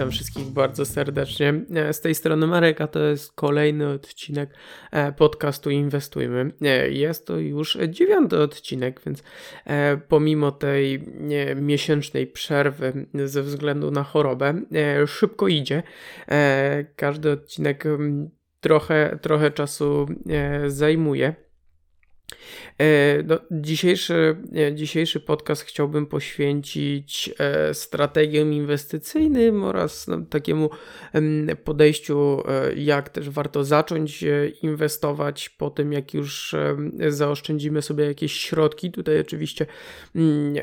Witam wszystkich bardzo serdecznie. E, z tej strony Marek, a to jest kolejny odcinek e, podcastu Inwestujmy. E, jest to już dziewiąty odcinek, więc pomimo tej miesięcznej przerwy ze względu na chorobę, szybko idzie. Każdy odcinek trochę, trochę czasu zajmuje. E, no, dzisiejszy, e, dzisiejszy podcast chciałbym poświęcić e, strategiom inwestycyjnym oraz no, takiemu podejściu, jak też warto zacząć inwestować po tym, jak już zaoszczędzimy sobie jakieś środki. Tutaj oczywiście mm,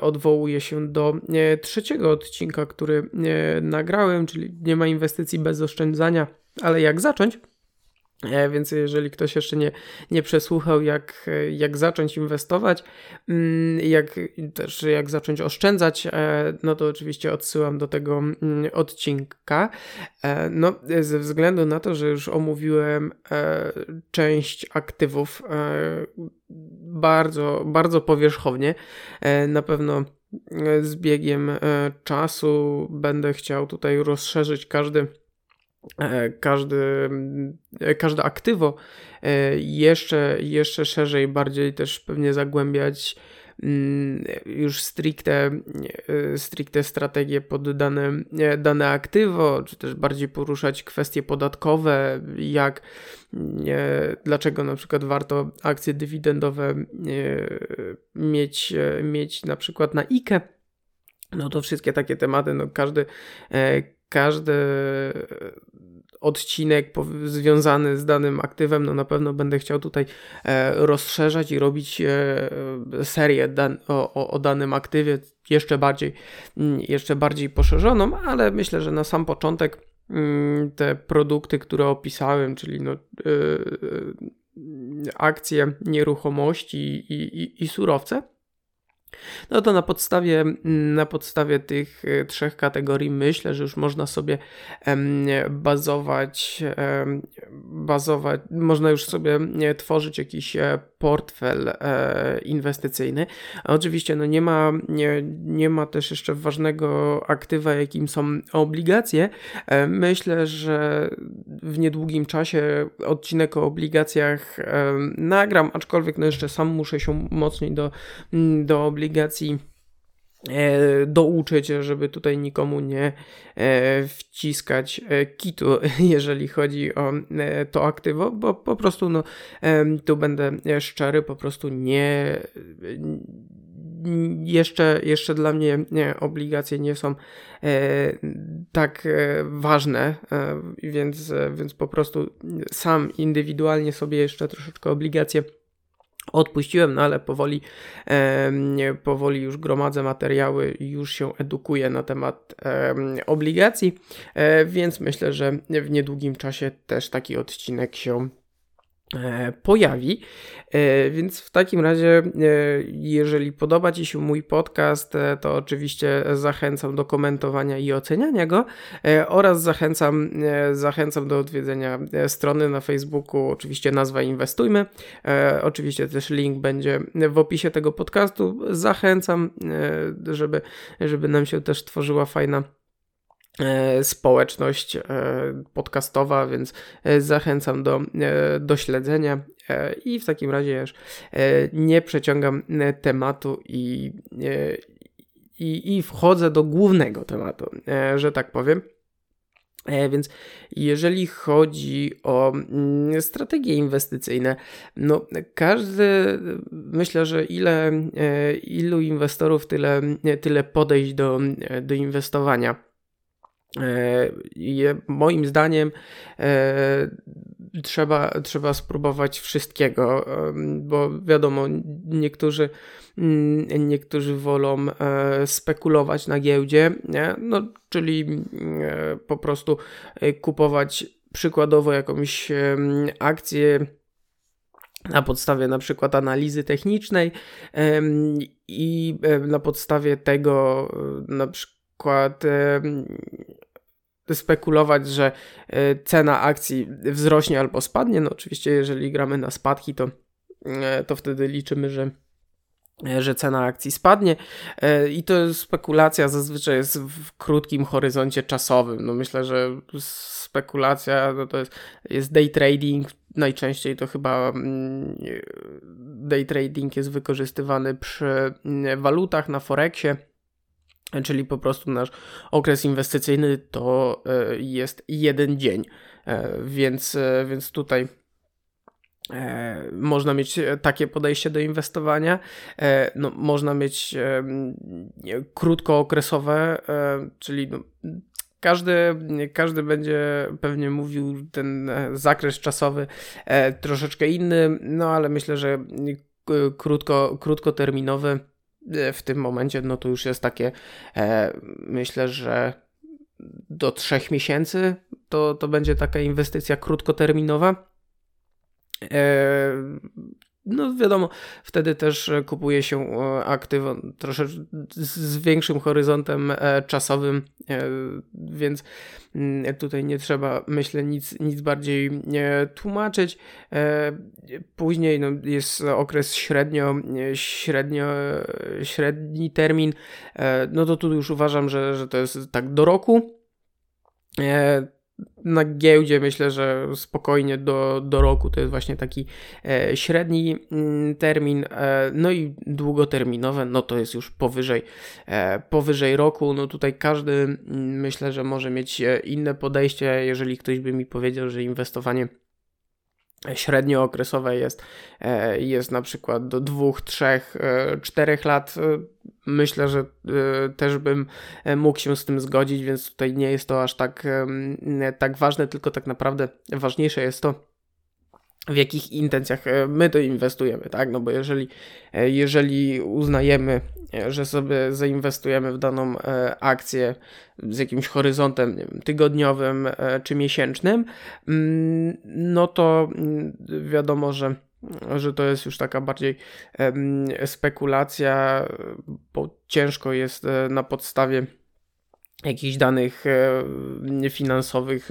odwołuję się do trzeciego odcinka, który nagrałem, czyli nie ma inwestycji bez oszczędzania, ale jak zacząć. E, więc jeżeli ktoś jeszcze nie, nie przesłuchał, jak, jak zacząć inwestować, mm, jak też jak zacząć oszczędzać, e, no to oczywiście odsyłam do tego mm, odcinka. E, no, ze względu na to, że już omówiłem część aktywów bardzo, bardzo powierzchownie, na pewno z biegiem czasu będę chciał tutaj rozszerzyć każdy każdy, e, każde aktywo e, jeszcze, jeszcze szerzej, bardziej też pewnie zagłębiać mm, już stricte, stricte strategie pod dane, dane aktywo, czy też bardziej poruszać kwestie podatkowe, jak dlaczego na przykład warto akcje dywidendowe mieć, mieć na przykład na IKE. No to wszystkie takie tematy, no każdy, każdy odcinek związany z danym aktywem, no na pewno będę chciał tutaj e, rozszerzać i robić e, serię o, o danym aktywie jeszcze bardziej, mm, jeszcze bardziej poszerzoną, ale myślę, że na sam początek mm, te produkty, które opisałem, czyli no, e, akcje, nieruchomości i, i, i surowce, no to na podstawie, na podstawie tych e, trzech kategorii myślę, że już można sobie bazować, bazować, można już sobie tworzyć jakiś e, portfel e, inwestycyjny. Oczywiście no nie, ma, nie, nie ma też jeszcze ważnego aktywa, jakim są obligacje. Myślę, że w niedługim czasie odcinek o obligacjach nagram, aczkolwiek no jeszcze sam muszę się mocniej do, do obligacji e, douczyć, żeby tutaj nikomu nie e, wciskać e, kitu, jeżeli chodzi o to aktywo, bo po prostu no, tu będę szczery, po prostu nie jeszcze, jeszcze dla mnie nie, obligacje nie są tak ważne, więc, więc po prostu sam indywidualnie sobie jeszcze troszeczkę obligacje odpuściłem, no ale powoli, e, powoli już gromadzę materiały już się edukuję na temat e, obligacji, e, więc myślę, że w niedługim czasie też taki odcinek się pojawi. E, więc w takim razie, e, jeżeli podoba Ci się mój podcast, to oczywiście zachęcam do komentowania i oceniania go oraz zachęcam, zachęcam do odwiedzenia strony na Facebooku, oczywiście nazwa Inwestujmy. Oczywiście też link będzie w opisie tego podcastu. Zachęcam, żeby, żeby nam się też tworzyła fajna E, społeczność e, podcastowa, więc e, zachęcam do, do śledzenia i w takim razie już nie przeciągam tematu i, i, i wchodzę do głównego tematu, że tak powiem. Więc jeżeli chodzi o mm, strategie inwestycyjne, no każdy, myślę, że ile, ilu inwestorów, tyle, tyle podejść do, do inwestowania. E, moim zdaniem e, trzeba, trzeba spróbować wszystkiego, bo wiadomo, niektórzy, mm, niektórzy wolą e, spekulować na giełdzie, nie? No, czyli po prostu kupować przykładowo jakąś akcję na podstawie na przykład analizy technicznej i na podstawie tego na przykład spekulować, że e, cena akcji wzrośnie albo spadnie. No oczywiście, jeżeli gramy na spadki, to, e, to wtedy liczymy, że że cena akcji spadnie i to spekulacja zazwyczaj jest w krótkim horyzoncie czasowym. No myślę, że spekulacja no to jest, jest day trading, najczęściej to chyba mm, day trading jest wykorzystywany przy mm, walutach na Forexie czyli po prostu nasz okres inwestycyjny to e, jest jeden dzień, e, więc, e, więc tutaj można mieć takie podejście do inwestowania. No, można mieć krótkookresowe, czyli no, każdy, każdy będzie pewnie mówił ten zakres czasowy troszeczkę inny, no ale myślę, że krótko, krótkoterminowy w tym momencie, no to już jest takie, e, myślę, że do trzech miesięcy to, to będzie taka inwestycja krótkoterminowa. E, no wiadomo, wtedy też kupuje się e, aktywa troszeczkę z większym horyzontem e, czasowym, e, więc mm, tutaj nie trzeba, myślę, nic, nic bardziej tłumaczyć. Później no, jest okres średnio, średnio, średni termin, no to tu już uważam, że, że to jest tak do roku na giełdzie myślę, że spokojnie do, do roku to jest właśnie taki e, średni mm, termin, e, no i długoterminowe, no to jest już powyżej, e, powyżej roku. No tutaj każdy mm, myślę, że może mieć e, inne podejście, jeżeli ktoś by mi powiedział, że inwestowanie średniookresowe jest, e, jest na przykład do dwóch, trzech, e, czterech lat. E, myślę, że też bym mógł się z tym zgodzić, więc tutaj nie jest to aż tak, tak ważne, tylko tak naprawdę ważniejsze jest to, w jakich intencjach e, my to inwestujemy, tak? No bo jeżeli, e, jeżeli uznajemy, e, że sobie zainwestujemy w daną akcję z jakimś horyzontem wiem, tygodniowym czy miesięcznym, mm, no to mm, wiadomo, że że to jest już taka bardziej spekulacja, bo ciężko jest na podstawie jakichś danych finansowych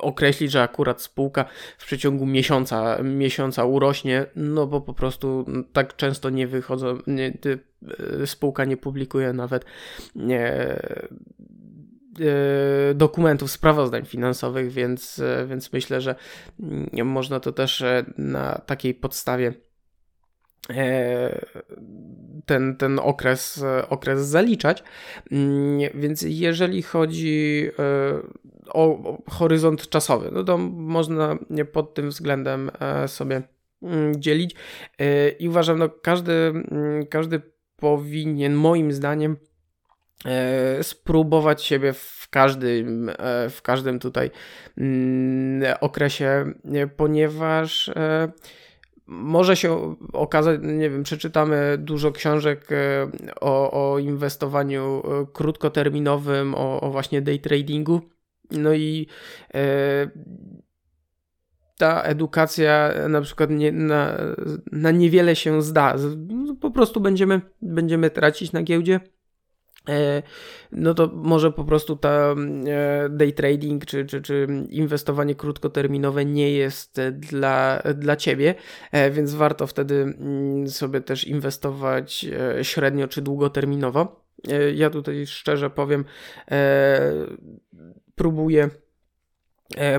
określić, że akurat spółka w przeciągu miesiąca, miesiąca urośnie, no bo po prostu tak często nie wychodzą, nie, e, spółka nie publikuje nawet nie, e, dokumentów, sprawozdań finansowych, więc, e, więc myślę, że można to też na takiej podstawie ten, ten okres, okres zaliczać. Mm, więc jeżeli chodzi o horyzont czasowy. No to można pod tym względem e, sobie mm, dzielić e, i uważam, no każdy, mm, każdy powinien moim zdaniem e, spróbować siebie w każdym, w każdym tutaj okresie, ponieważ może się okazać, nie wiem, przeczytamy dużo książek o, o inwestowaniu krótkoterminowym, o, o właśnie day tradingu no i e, ta edukacja na przykład nie, na, na niewiele się zda. Po prostu będziemy, będziemy tracić na giełdzie. E, no to może po prostu ta e, day trading czy, czy, czy inwestowanie krótkoterminowe nie jest dla, dla ciebie, e, więc warto wtedy mm, sobie też inwestować średnio czy długoterminowo. Ja tutaj szczerze powiem, próbuję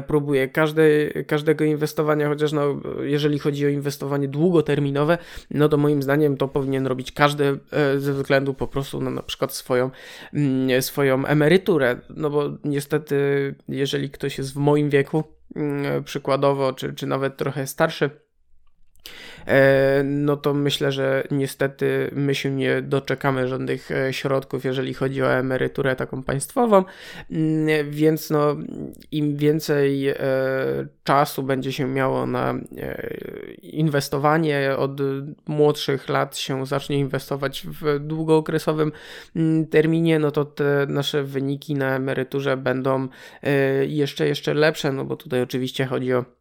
próbuję każde, każdego inwestowania, chociaż no, jeżeli chodzi o inwestowanie długoterminowe, no to moim zdaniem to powinien robić każdy e, ze względu po prostu na na przykład swoją, mm, swoją emeryturę, no bo niestety jeżeli ktoś jest w moim wieku, mm, przykładowo, czy, czy nawet trochę starszy, E, no to myślę, że niestety my się nie doczekamy żadnych e, środków, jeżeli chodzi o emeryturę taką państwową, mm, więc no im więcej e, czasu będzie się miało na inwestowanie, od młodszych lat się zacznie inwestować w długookresowym mm, terminie, no to te nasze wyniki na emeryturze będą jeszcze, jeszcze lepsze, no bo tutaj oczywiście chodzi o E,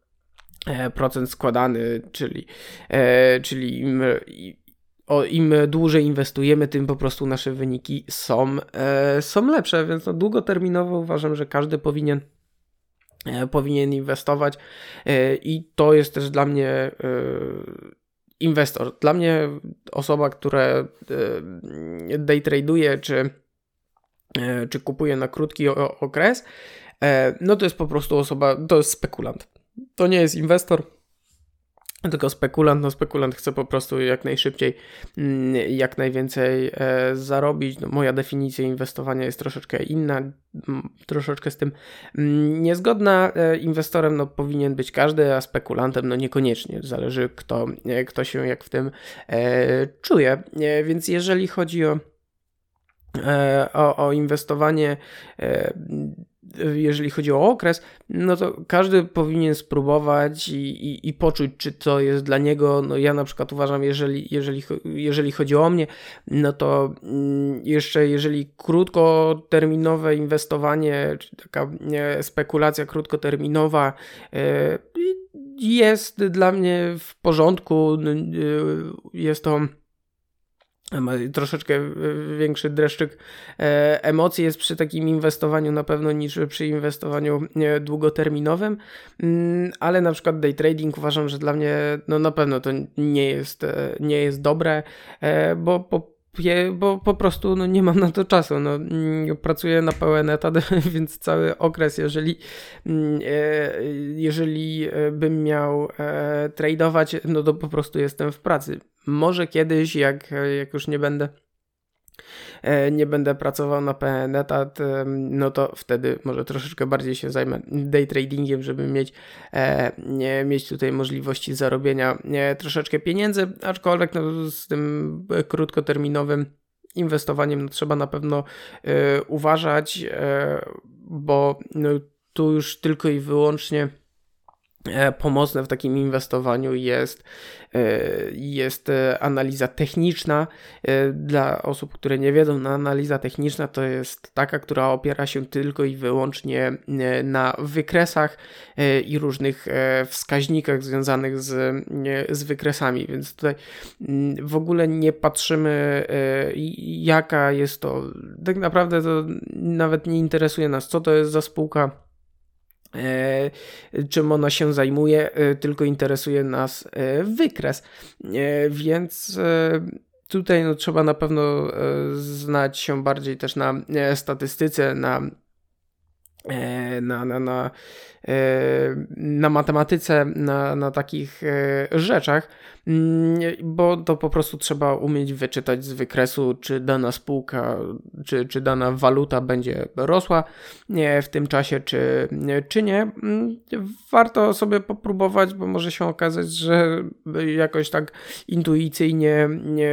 procent składany, czyli, e, czyli im, im dłużej inwestujemy, tym po prostu nasze wyniki są, e, są lepsze, więc no, długoterminowo uważam, że każdy powinien powinien inwestować i to jest też dla mnie inwestor. Dla mnie osoba, która day traduje czy, czy kupuje na krótki okres, no to jest po prostu osoba, to jest spekulant. To nie jest inwestor, tylko spekulant, no spekulant chce po prostu jak najszybciej, mm, jak najwięcej e, zarobić. No, moja definicja inwestowania jest troszeczkę inna, troszeczkę z tym mm, niezgodna. E, inwestorem no, powinien być każdy, a spekulantem no niekoniecznie. Zależy kto, e, kto się jak w tym czuje. Więc jeżeli chodzi o o, o inwestowanie jeżeli chodzi o okres, no to każdy powinien spróbować i, i, i, poczuć, czy to jest dla niego. No ja na przykład uważam, jeżeli, jeżeli, jeżeli chodzi o mnie, no to mm, jeszcze jeżeli krótkoterminowe inwestowanie, czy taka spekulacja krótkoterminowa e, jest dla mnie w porządku, jest to troszeczkę e, większy dreszczyk e, emocji jest przy takim inwestowaniu na pewno niż przy inwestowaniu długoterminowym, mm, ale na przykład day trading uważam, że dla mnie no na pewno to nie jest, e, nie jest dobre, bo po bo po prostu no, nie mam na to czasu. No, mm, pracuję na pełen etat, więc cały okres, jeżeli, mm, jeżeli bym miał tradować, no to po prostu jestem w pracy. Może kiedyś, jak, jak już nie będę e, nie będę pracował na pełen etat, e, no to wtedy może troszeczkę bardziej się zajmę day tradingiem, żeby mieć, e, nie, mieć tutaj możliwości zarobienia troszeczkę pieniędzy, aczkolwiek no, z tym krótkoterminowym inwestowaniem no, trzeba na pewno uważać, bo no, tu już tylko i wyłącznie E, pomocne w takim inwestowaniu jest, e, jest e, analiza techniczna. Dla osób, które nie wiedzą, analiza techniczna to jest taka, która opiera się tylko i wyłącznie na wykresach i różnych wskaźnikach związanych z, z wykresami, więc tutaj mm, w ogóle nie patrzymy, jaka jest to. Tak naprawdę to nawet nie interesuje nas, co to jest za spółka E, czym ona się zajmuje, e, tylko interesuje nas e, wykres. Więc tutaj no, trzeba na pewno znać się bardziej też na statystyce, na E, na, na, na, e, na matematyce, na, na takich e, rzeczach, mm, bo to po prostu trzeba umieć wyczytać z wykresu, czy dana spółka, czy, czy dana waluta będzie rosła w tym czasie, czy, czy nie. Mm, warto sobie popróbować, bo może się okazać, że jakoś tak intuicyjnie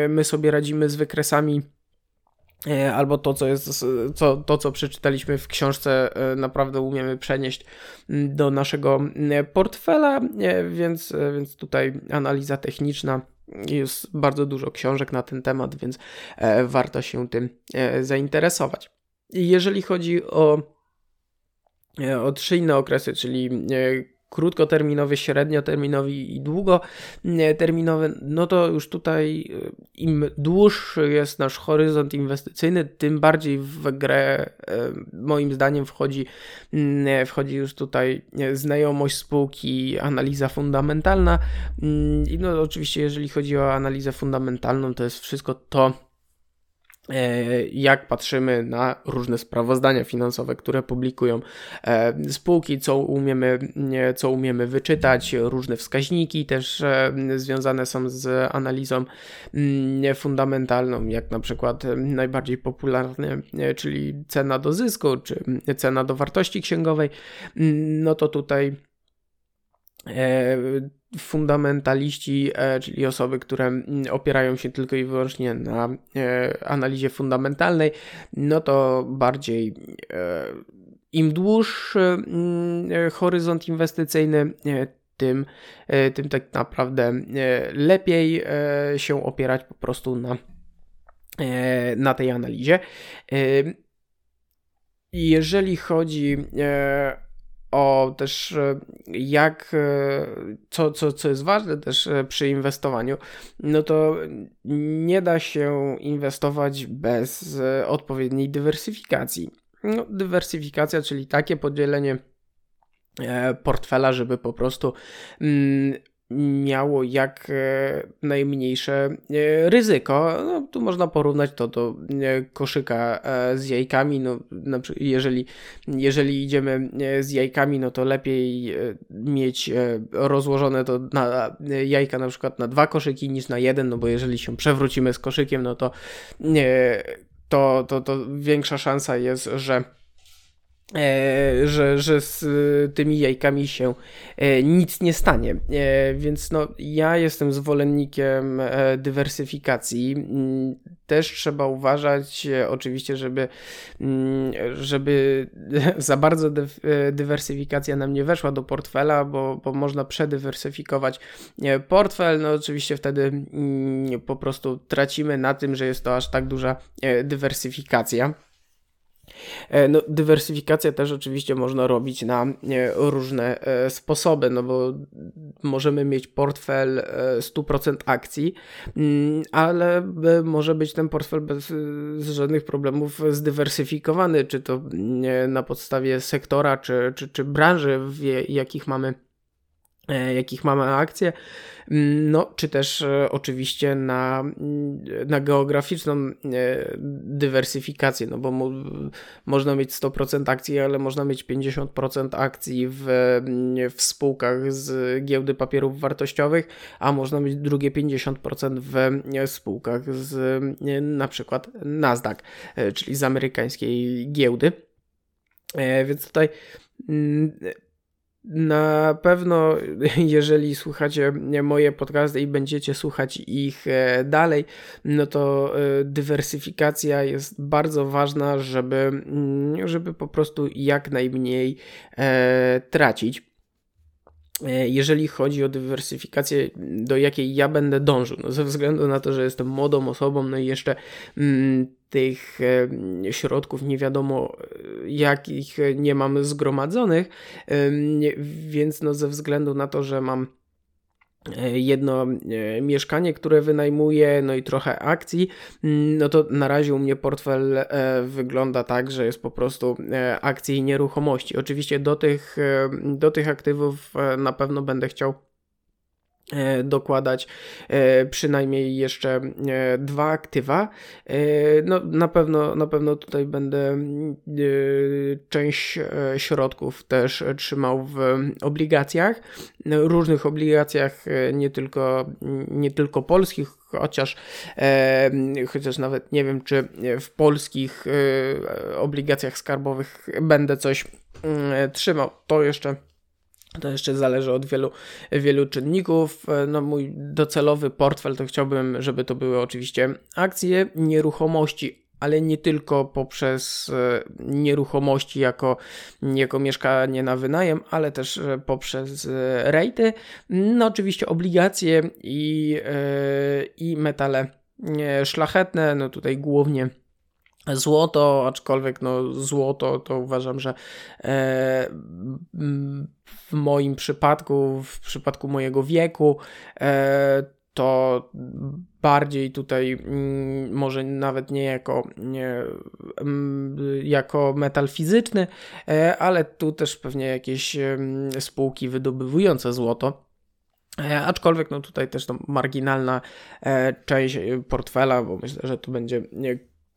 my sobie radzimy z wykresami E, albo to, co jest, co, to, co przeczytaliśmy w książce, e, naprawdę umiemy przenieść do naszego portfela, e, więc, więc tutaj analiza techniczna. Jest bardzo dużo książek na ten temat, więc warto się tym zainteresować. Jeżeli chodzi o, o trzy inne okresy, czyli krótkoterminowy, średnioterminowy i długoterminowy, no to już tutaj e, im dłuższy jest nasz horyzont inwestycyjny, tym bardziej w grę e, moim zdaniem wchodzi, mm, e, wchodzi już tutaj znajomość spółki, analiza fundamentalna. Mm, I no oczywiście jeżeli chodzi o analizę fundamentalną, to jest wszystko to, jak patrzymy na różne sprawozdania finansowe, które publikują e, spółki, co umiemy, co umiemy wyczytać, różne wskaźniki też e, związane są z analizą mm, fundamentalną, jak na przykład najbardziej popularny, czyli cena do zysku, czy cena do wartości księgowej, mm, no to tutaj fundamentaliści, e, czyli osoby, które mm, opierają się tylko i wyłącznie na e, analizie fundamentalnej, no to bardziej e, im dłuższy mm, horyzont inwestycyjny, tym, tym tak naprawdę lepiej się opierać po prostu na, na tej analizie. Jeżeli chodzi o też e, jak, e, co, co, co jest ważne też e, przy inwestowaniu, no to nie da się inwestować bez odpowiedniej dywersyfikacji. No, dywersyfikacja, czyli takie podzielenie portfela, żeby po prostu mm, miało jak e, najmniejsze e, ryzyko. No, tu można porównać to do e, koszyka z jajkami. No, jeżeli, jeżeli idziemy z jajkami, no to lepiej mieć rozłożone to na jajka na przykład na dwa koszyki niż na jeden, no bo jeżeli się przewrócimy z koszykiem, no to, to, to, to większa szansa jest, że że, że z e, tymi jajkami się e, nic nie stanie. Więc no, ja jestem zwolennikiem dywersyfikacji. Mm, też trzeba uważać, oczywiście, żeby, mm, żeby za bardzo dywersyfikacja nam nie weszła do portfela, bo, bo można przedywersyfikować portfel. No, oczywiście wtedy mm, po prostu tracimy na tym, że jest to aż tak duża dywersyfikacja. E, no, dywersyfikacja też oczywiście można robić na różne e, sposoby, no bo możemy mieć portfel 100% e, akcji, mm, ale może być ten portfel bez żadnych problemów zdywersyfikowany, czy to na podstawie sektora, czy, czy, czy branży, w jakich mamy E, jakich mamy akcje, mm, no, czy też e, oczywiście na, mm, na geograficzną e, dywersyfikację, no bo mo, można mieć 100% akcji, ale można mieć 50% akcji w, mm, w spółkach z giełdy papierów wartościowych, a można mieć drugie 50% w spółkach z na przykład Nasdaq, czyli z amerykańskiej giełdy. Więc tutaj na pewno, jeżeli słuchacie moje podcasty i będziecie słuchać ich e, dalej, no to e, dywersyfikacja jest bardzo ważna, żeby, mm, żeby po prostu jak najmniej e, tracić. Jeżeli chodzi o dywersyfikację, do jakiej ja będę dążył, no ze względu na to, że jestem młodą osobą, no i jeszcze mm, tych środków nie wiadomo jakich nie mam zgromadzonych, więc no ze względu na to, że mam e, jedno e, mieszkanie, które wynajmuję, no i trochę akcji, mm, no to na razie u mnie portfel e, wygląda tak, że jest po prostu akcje i nieruchomości. Oczywiście do tych, do tych aktywów na pewno będę chciał E, dokładać e, przynajmniej jeszcze e, dwa aktywa. No, na pewno, na pewno tutaj będę część środków też trzymał w obligacjach, różnych obligacjach, nie tylko, nie tylko polskich, chociaż, chociaż nawet nie wiem, czy w polskich obligacjach skarbowych będę coś trzymał. To jeszcze to jeszcze zależy od wielu, wielu czynników. No, mój docelowy portfel to chciałbym, żeby to były oczywiście akcje, nieruchomości, ale nie tylko poprzez e, nieruchomości jako, jako mieszkanie na wynajem, ale też e, poprzez e, rejty, no oczywiście obligacje i, i metale szlachetne, no tutaj głównie złoto, aczkolwiek no złoto to uważam, że e, w moim przypadku, w przypadku mojego wieku, e, to bardziej tutaj mm, może nawet nie jako, nie, mm, jako metal fizyczny, e, ale tu też pewnie jakieś spółki wydobywujące złoto. Aczkolwiek no tutaj też to marginalna część portfela, bo myślę, że to będzie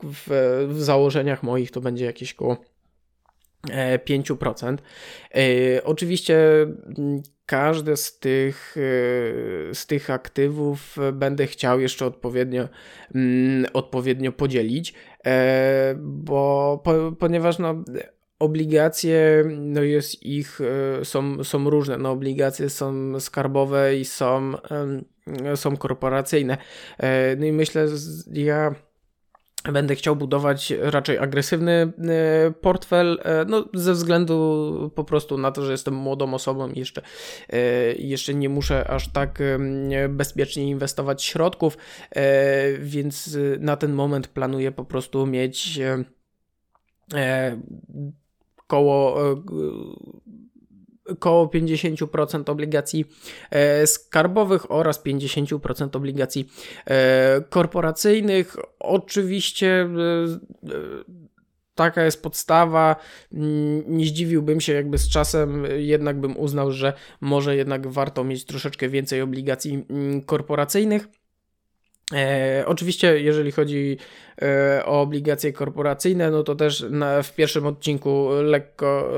w, w założeniach moich to będzie jakieś koło 5%. E, e, oczywiście każde z tych, e, z tych aktywów będę chciał jeszcze odpowiednio, mm, odpowiednio podzielić, bo po, ponieważ no, obligacje, no jest ich, są, są różne. No, obligacje są skarbowe i są, są korporacyjne. No i myślę, ja Będę chciał budować raczej agresywny e, portfel, e, no, ze względu po prostu na to, że jestem młodą osobą i jeszcze, e, jeszcze nie muszę aż tak bezpiecznie inwestować środków, więc na ten moment planuję po prostu mieć koło około 50% obligacji e, skarbowych oraz 50% obligacji e, korporacyjnych. Oczywiście e, taka jest podstawa. Mm, nie zdziwiłbym się, jakby z czasem jednak bym uznał, że może jednak warto mieć troszeczkę więcej obligacji mm, korporacyjnych. E, oczywiście, jeżeli chodzi e, o obligacje korporacyjne, no to też na, w pierwszym odcinku lekko,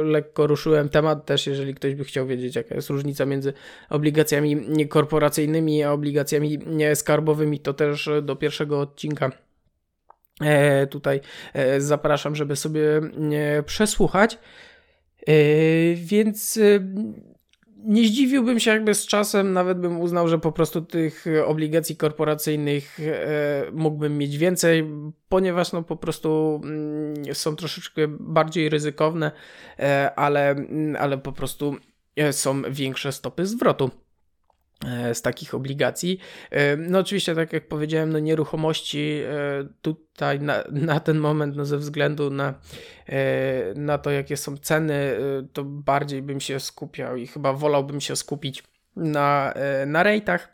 e, lekko ruszyłem temat. Też, jeżeli ktoś by chciał wiedzieć, jaka jest różnica między obligacjami korporacyjnymi a obligacjami skarbowymi, to też do pierwszego odcinka e, tutaj e, zapraszam, żeby sobie e, przesłuchać. Więc nie zdziwiłbym się, jakby z czasem nawet bym uznał, że po prostu tych obligacji korporacyjnych e, mógłbym mieć więcej, ponieważ no po prostu mm, są troszeczkę bardziej ryzykowne, e, ale, mm, ale po prostu e, są większe stopy zwrotu. E, z takich obligacji. E, no oczywiście, tak jak powiedziałem, no nieruchomości e, tutaj na, na ten moment, no ze względu na, na to, jakie są ceny, to bardziej bym się skupiał i chyba wolałbym się skupić na, na rejtach,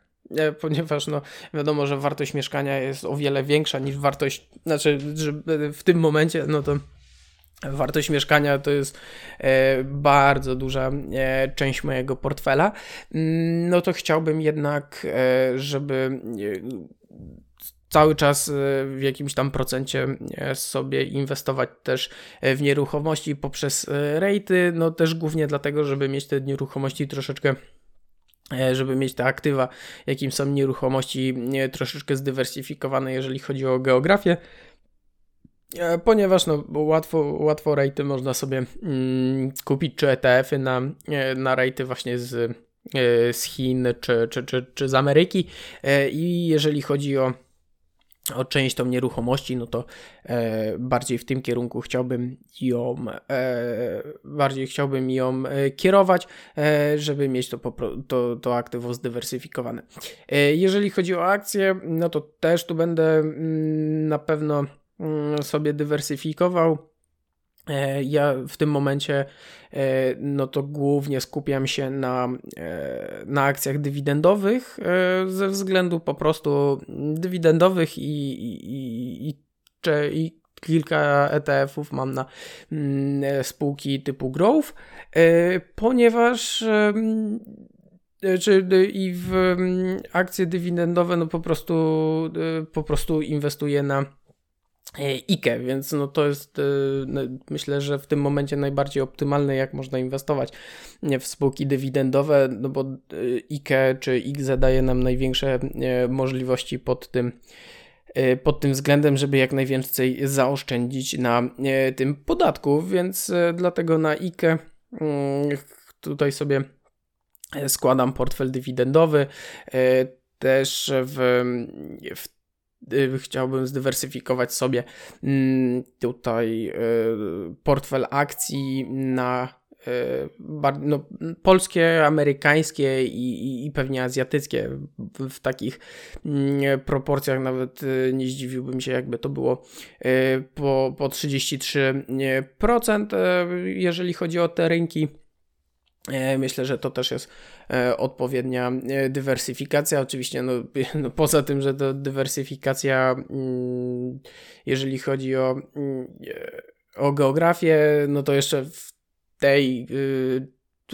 ponieważ no wiadomo, że wartość mieszkania jest o wiele większa niż wartość, znaczy, że w tym momencie, no to Wartość mieszkania to jest e, bardzo duża e, część mojego portfela. Mm, no to chciałbym jednak, e, żeby cały czas w jakimś tam procencie sobie inwestować też w nieruchomości poprzez rejty, no też głównie dlatego, żeby mieć te nieruchomości troszeczkę żeby mieć te aktywa, jakim są nieruchomości, troszeczkę zdywersyfikowane, jeżeli chodzi o geografię. E, ponieważ no, łatwo, łatwo rejty można sobie mm, kupić, czy ETF-y na, e, na rejty właśnie z, e, z Chin czy, czy, czy, czy z Ameryki. I jeżeli chodzi o o część tą nieruchomości, no to e, bardziej w tym kierunku chciałbym ją e, bardziej chciałbym ją e, kierować, żeby mieć to, to, to aktywo zdywersyfikowane. jeżeli chodzi o akcje, no to też tu będę mm, na pewno sobie dywersyfikował. E, ja w tym momencie e, no to głównie skupiam się na, e, na akcjach dywidendowych ze względu po prostu dywidendowych i, i, i, i kilka ETF-ów mam na mm, spółki typu Growth, ponieważ czy i w mm, akcje dywidendowe no po prostu po prostu inwestuję na IKE, więc no to jest e, myślę, że w tym momencie najbardziej optymalne, jak można inwestować w spółki dywidendowe, no bo e, IKE czy IGZE daje nam największe możliwości pod tym pod tym względem, żeby jak najwięcej zaoszczędzić na tym podatku, więc dlatego na IKE mm, tutaj sobie składam portfel dywidendowy. Też w, w chciałbym zdywersyfikować sobie mm, tutaj y, portfel akcji na y, no, polskie, amerykańskie i, i, pewnie azjatyckie w, takich mm, proporcjach nawet nie zdziwiłbym się jakby to było po, po 33% jeżeli chodzi o te rynki myślę, że to też jest e, odpowiednia e, dywersyfikacja. Oczywiście, no, no poza tym, że to dywersyfikacja, mm, jeżeli chodzi o, mm, o geografię, no to jeszcze w tej,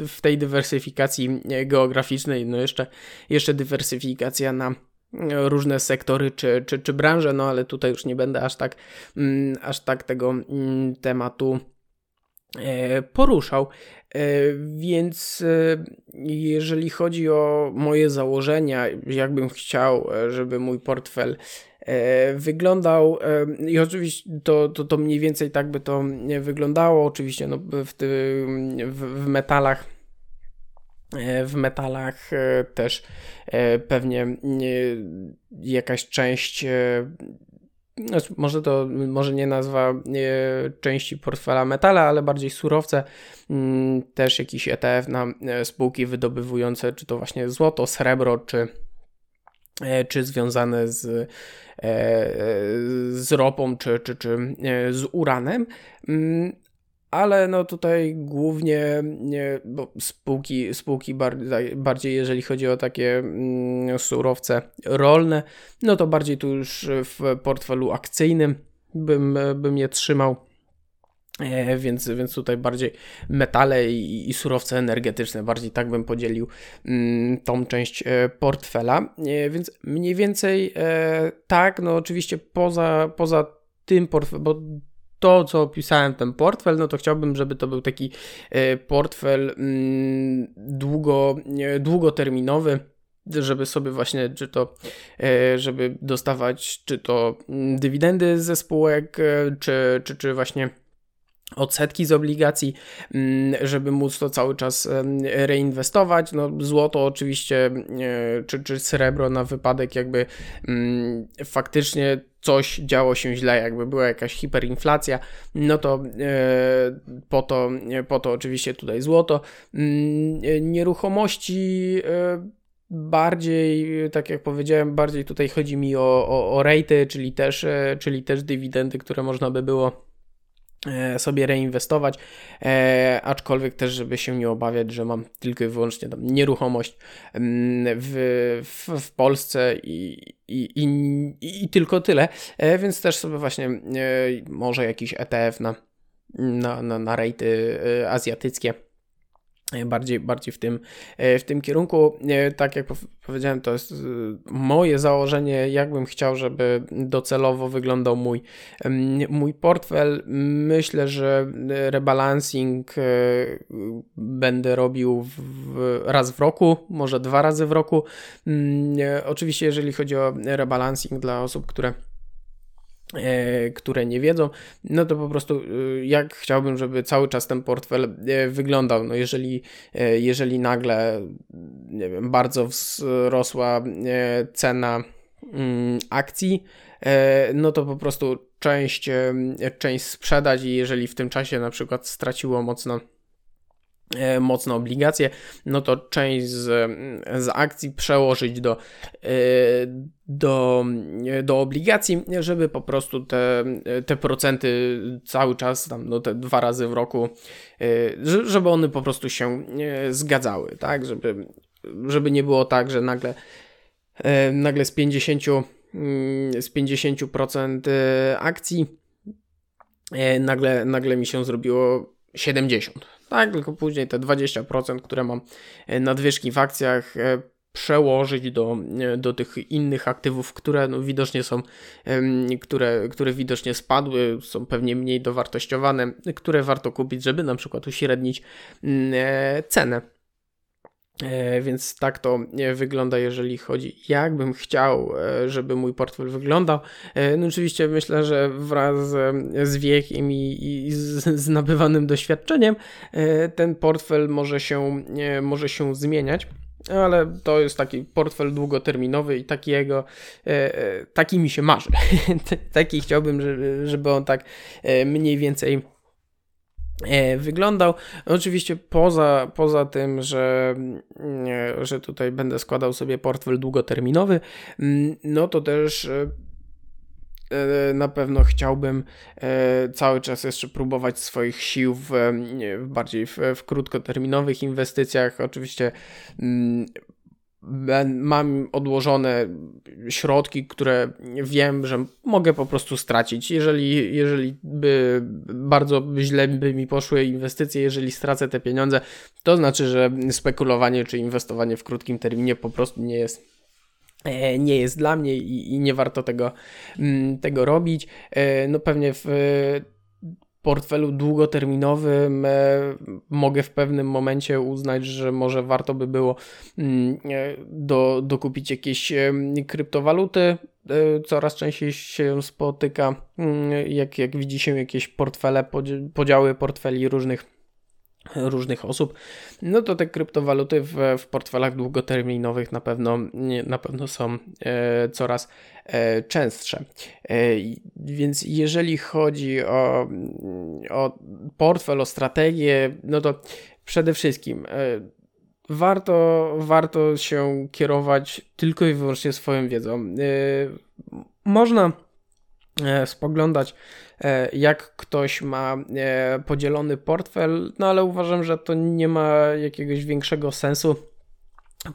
w tej dywersyfikacji geograficznej, no jeszcze, jeszcze dywersyfikacja na różne sektory czy, czy, czy branże, no ale tutaj już nie będę aż tak, mm, aż tak tego tematu poruszał. E, więc e, jeżeli chodzi o moje założenia, jakbym chciał, e, żeby mój portfel wyglądał i oczywiście to, to, to mniej więcej tak by to wyglądało, oczywiście no, w, ty, w, w metalach w metalach też pewnie jakaś część znaczy, może to, może nie nazwa części portfela metale, ale bardziej surowce, mm, też jakiś ETF na e, spółki wydobywujące, czy to właśnie złoto, srebro, czy, e, czy związane z, e, z ropą, czy, czy, czy z uranem. Ale no tutaj głównie nie, bo spółki, spółki bardziej, bardziej jeżeli chodzi o takie mm, surowce rolne, no to bardziej tu już w portfelu akcyjnym bym, bym je trzymał. E, więc, więc tutaj bardziej metale i, i, surowce energetyczne, bardziej tak bym podzielił mm, tą część e, portfela. E, więc mniej więcej tak, no oczywiście poza, poza tym portfelem, bo to, co opisałem, ten portfel, no to chciałbym, żeby to był taki portfel mm, długo, długoterminowy żeby sobie właśnie, czy to, żeby dostawać, czy to mm, dywidendy ze spółek, czy, czy, czy właśnie odsetki z obligacji, mm, żeby móc to cały czas reinwestować. No, złoto oczywiście, e, czy, czy srebro na wypadek jakby faktycznie coś działo się źle, jakby była jakaś hiperinflacja, no to e, po to, po to oczywiście tutaj złoto. Mm, nieruchomości e, bardziej, tak jak powiedziałem, bardziej tutaj chodzi mi o, o, o rejty, czyli też, czyli też dywidendy, które można by było E, sobie reinwestować, e, aczkolwiek też, żeby się nie obawiać, że mam tylko i wyłącznie tam nieruchomość mm, w, w, w Polsce i, i, i, i, tylko tyle, e, więc też sobie właśnie e, może jakiś ETF na, na, na, na rejty e, azjatyckie bardziej, bardziej w, tym, e, w tym kierunku. E, tak jak powiedziałem, to jest e, moje założenie, jakbym chciał, żeby docelowo wyglądał mój, mój portfel. Myślę, że rebalancing będę robił w, raz w roku, może dwa razy w roku. Mm, oczywiście, jeżeli chodzi o rebalancing dla osób, które które nie wiedzą, no to po prostu e, jak chciałbym, żeby cały czas ten portfel e, wyglądał. No jeżeli, jeżeli nagle, nie wiem, bardzo wzrosła cena mm, akcji, no to po prostu część, część sprzedać i jeżeli w tym czasie na przykład straciło mocno E, mocno obligacje, no to część z, z akcji przełożyć do, e, do, do obligacji, żeby po prostu te, te procenty cały czas, tam no te dwa razy w roku, e, żeby one po prostu się zgadzały, tak, żeby, żeby nie było tak, że nagle, nagle z 50 mm, z 50% akcji nagle, nagle mi się zrobiło 70. Tak, tylko później te 20%, które mam e, nadwyżki w akcjach, e, przełożyć do, e, do tych innych aktywów, które no, widocznie są, które, które widocznie spadły, są pewnie mniej dowartościowane, które warto kupić, żeby na przykład uśrednić mm, cenę. E, więc tak to e, wygląda, jeżeli chodzi, jakbym chciał, e, żeby mój portfel wyglądał. No oczywiście myślę, że wraz z wiekiem i, z, nabywanym doświadczeniem ten portfel może się, może się zmieniać. Ale to jest taki portfel długoterminowy i takiego, taki mi się marzy. taki chciałbym, żeby on tak mniej więcej wyglądał. Oczywiście poza, poza tym, że, mm, że tutaj będę składał sobie portfel długoterminowy, mm, no to też e, e, na pewno chciałbym cały czas jeszcze próbować swoich sił w, bardziej w, w krótkoterminowych inwestycjach. Oczywiście mm, mam odłożone środki, które wiem, że mogę po prostu stracić. Jeżeli, jeżeli by bardzo źle by mi poszły inwestycje, jeżeli stracę te pieniądze, to znaczy, że spekulowanie czy inwestowanie w krótkim terminie po prostu nie jest e, nie jest dla mnie i, i nie warto tego, mm, tego robić. E, no pewnie w portfelu długoterminowym e, mogę w pewnym momencie uznać, że może warto by było mm, e, do, dokupić jakieś e, kryptowaluty. Coraz częściej się spotyka, mm, jak, jak widzi się jakieś portfele, podziały portfeli różnych różnych osób, no to te kryptowaluty w, w portfelach długoterminowych na pewno, na pewno są e, coraz e, częstsze. E, więc jeżeli chodzi o, o portfel, o strategię, no to przede wszystkim e, warto, warto się kierować tylko i wyłącznie swoją wiedzą. E, można e, spoglądać jak ktoś ma e, podzielony portfel, no ale uważam, że to nie ma jakiegoś większego sensu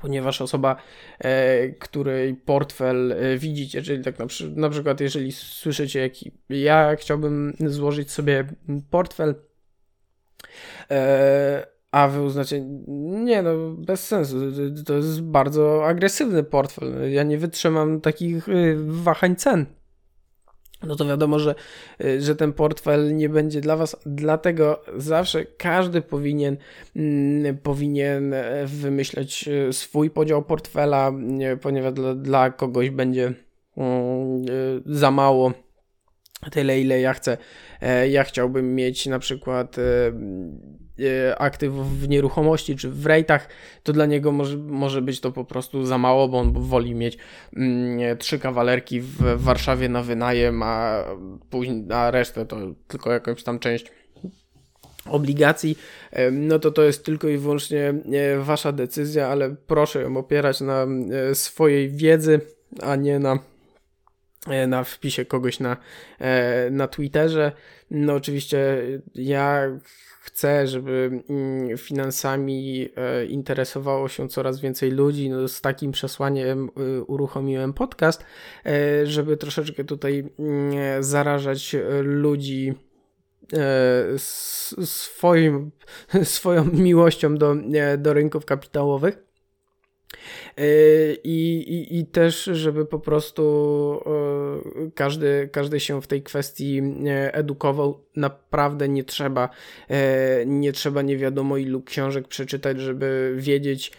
ponieważ osoba, e, której portfel e, widzicie, czyli tak na, na przykład jeżeli słyszycie, jak ja chciałbym złożyć sobie portfel, e, a wy uznacie, nie no, bez sensu, to jest bardzo agresywny portfel, ja nie wytrzymam takich wahań cen no to wiadomo, że, y, że ten portfel nie będzie dla Was. Dlatego zawsze każdy powinien, mm, powinien e, wymyśleć e, swój podział portfela, ponieważ dla, dla kogoś będzie mm, e, za mało tyle, ile ja chcę. Ja chciałbym mieć na przykład E, aktywów w nieruchomości czy w rejtach, to dla niego może, może być to po prostu za mało, bo on woli mieć mm, trzy kawalerki w Warszawie na wynajem, a, później, a resztę to tylko jakąś tam część obligacji, e, no to to jest tylko i wyłącznie e, wasza decyzja, ale proszę ją opierać na swojej wiedzy, a nie na na wpisie kogoś na, na Twitterze. No oczywiście ja chcę, żeby mm, finansami e, interesowało się coraz więcej ludzi. No, z takim przesłaniem uruchomiłem podcast, e, żeby troszeczkę tutaj mm, zarażać ludzi e, swoim, swoją miłością do, do rynków kapitałowych. I, i, I też, żeby po prostu e, każdy, każdy się w tej kwestii e, edukował. Naprawdę nie trzeba, e, nie trzeba nie wiadomo ilu książek przeczytać, żeby wiedzieć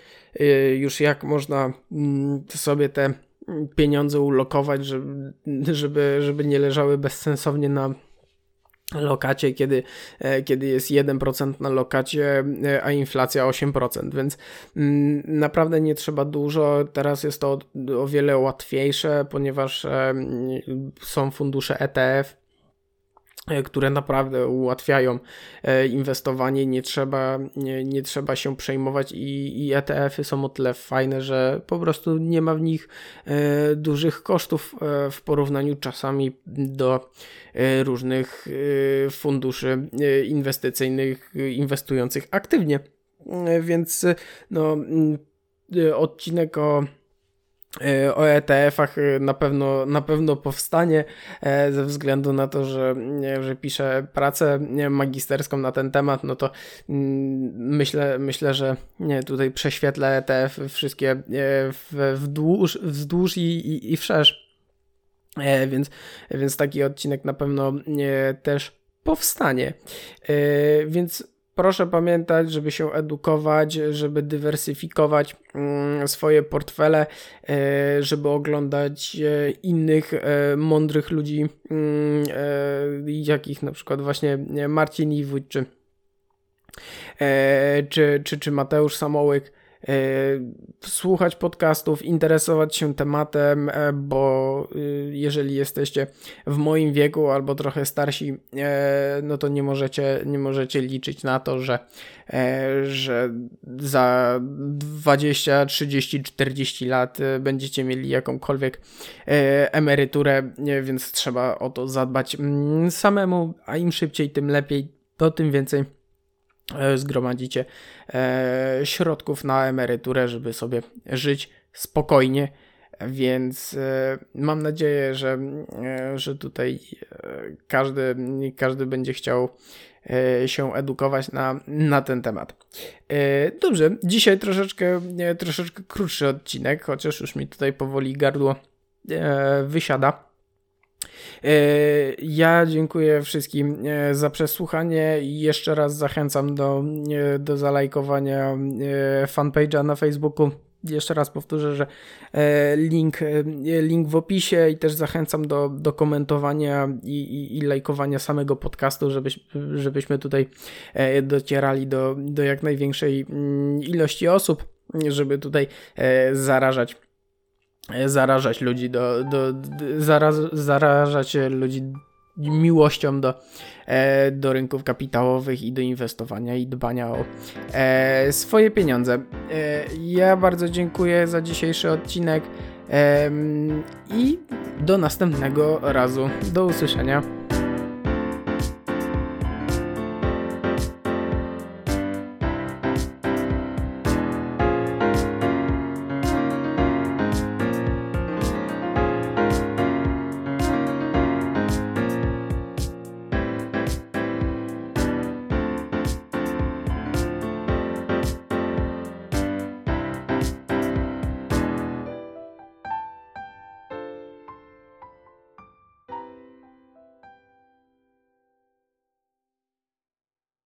już jak można mm, sobie te pieniądze ulokować, żeby, żeby, żeby nie leżały bezsensownie na lokacie, kiedy, e, kiedy jest 1% na lokacie, e, a inflacja 8%, więc mm, naprawdę nie trzeba dużo. Teraz jest to o wiele łatwiejsze, ponieważ e, są fundusze ETF, które naprawdę ułatwiają e, inwestowanie, nie trzeba, nie, nie trzeba się przejmować i, i ETF-y są o tyle fajne, że po prostu nie ma w nich e, dużych kosztów w porównaniu czasami do różnych funduszy inwestycyjnych inwestujących aktywnie. Więc no, odcinek o E, o ETF-ach e, na pewno, na pewno powstanie e, ze względu na to, że, że piszę pracę magisterską na ten temat, no to mm, myślę, myślę że tutaj prześwietlę ETF wszystkie w, wdłuż, wzdłuż i, i, i wszerz. Więc, więc taki odcinek na pewno też powstanie. Więc proszę pamiętać, żeby się edukować, żeby dywersyfikować mm, swoje portfele, e, żeby oglądać e, innych e, mądrych ludzi, mm, jakich na przykład właśnie Marcin Iwódź czy, czy, czy, czy Mateusz Samołyk słuchać podcastów, interesować się tematem, e, bo y, jeżeli jesteście w moim wieku albo trochę starsi, e, no to nie możecie, nie możecie liczyć na to, że, że za 20, 30, 40 lat będziecie mieli jakąkolwiek emeryturę, więc trzeba o to zadbać mm, samemu, a im szybciej, tym lepiej, to tym więcej. E, zgromadzicie e, środków na emeryturę, żeby sobie żyć spokojnie. Więc e, mam nadzieję, że, że tutaj każdy, każdy będzie chciał się edukować na, na ten temat. Dobrze, dzisiaj troszeczkę, troszeczkę krótszy odcinek, chociaż już mi tutaj powoli gardło wysiada. E, ja dziękuję wszystkim e, za przesłuchanie i jeszcze raz zachęcam do, e, do zalajkowania fanpage'a na Facebooku. Jeszcze raz powtórzę, że link, link w opisie i też zachęcam do, do komentowania i, i, i lajkowania samego podcastu, żebyś, żebyśmy tutaj docierali do, do jak największej mm, ilości osób, żeby tutaj zarażać zarażać ludzi do, do, do zaraz, zarażać ludzi miłością do, e, do rynków kapitałowych i do inwestowania i dbania o e, swoje pieniądze. E, ja bardzo dziękuję za dzisiejszy odcinek i do następnego razu. Do usłyszenia.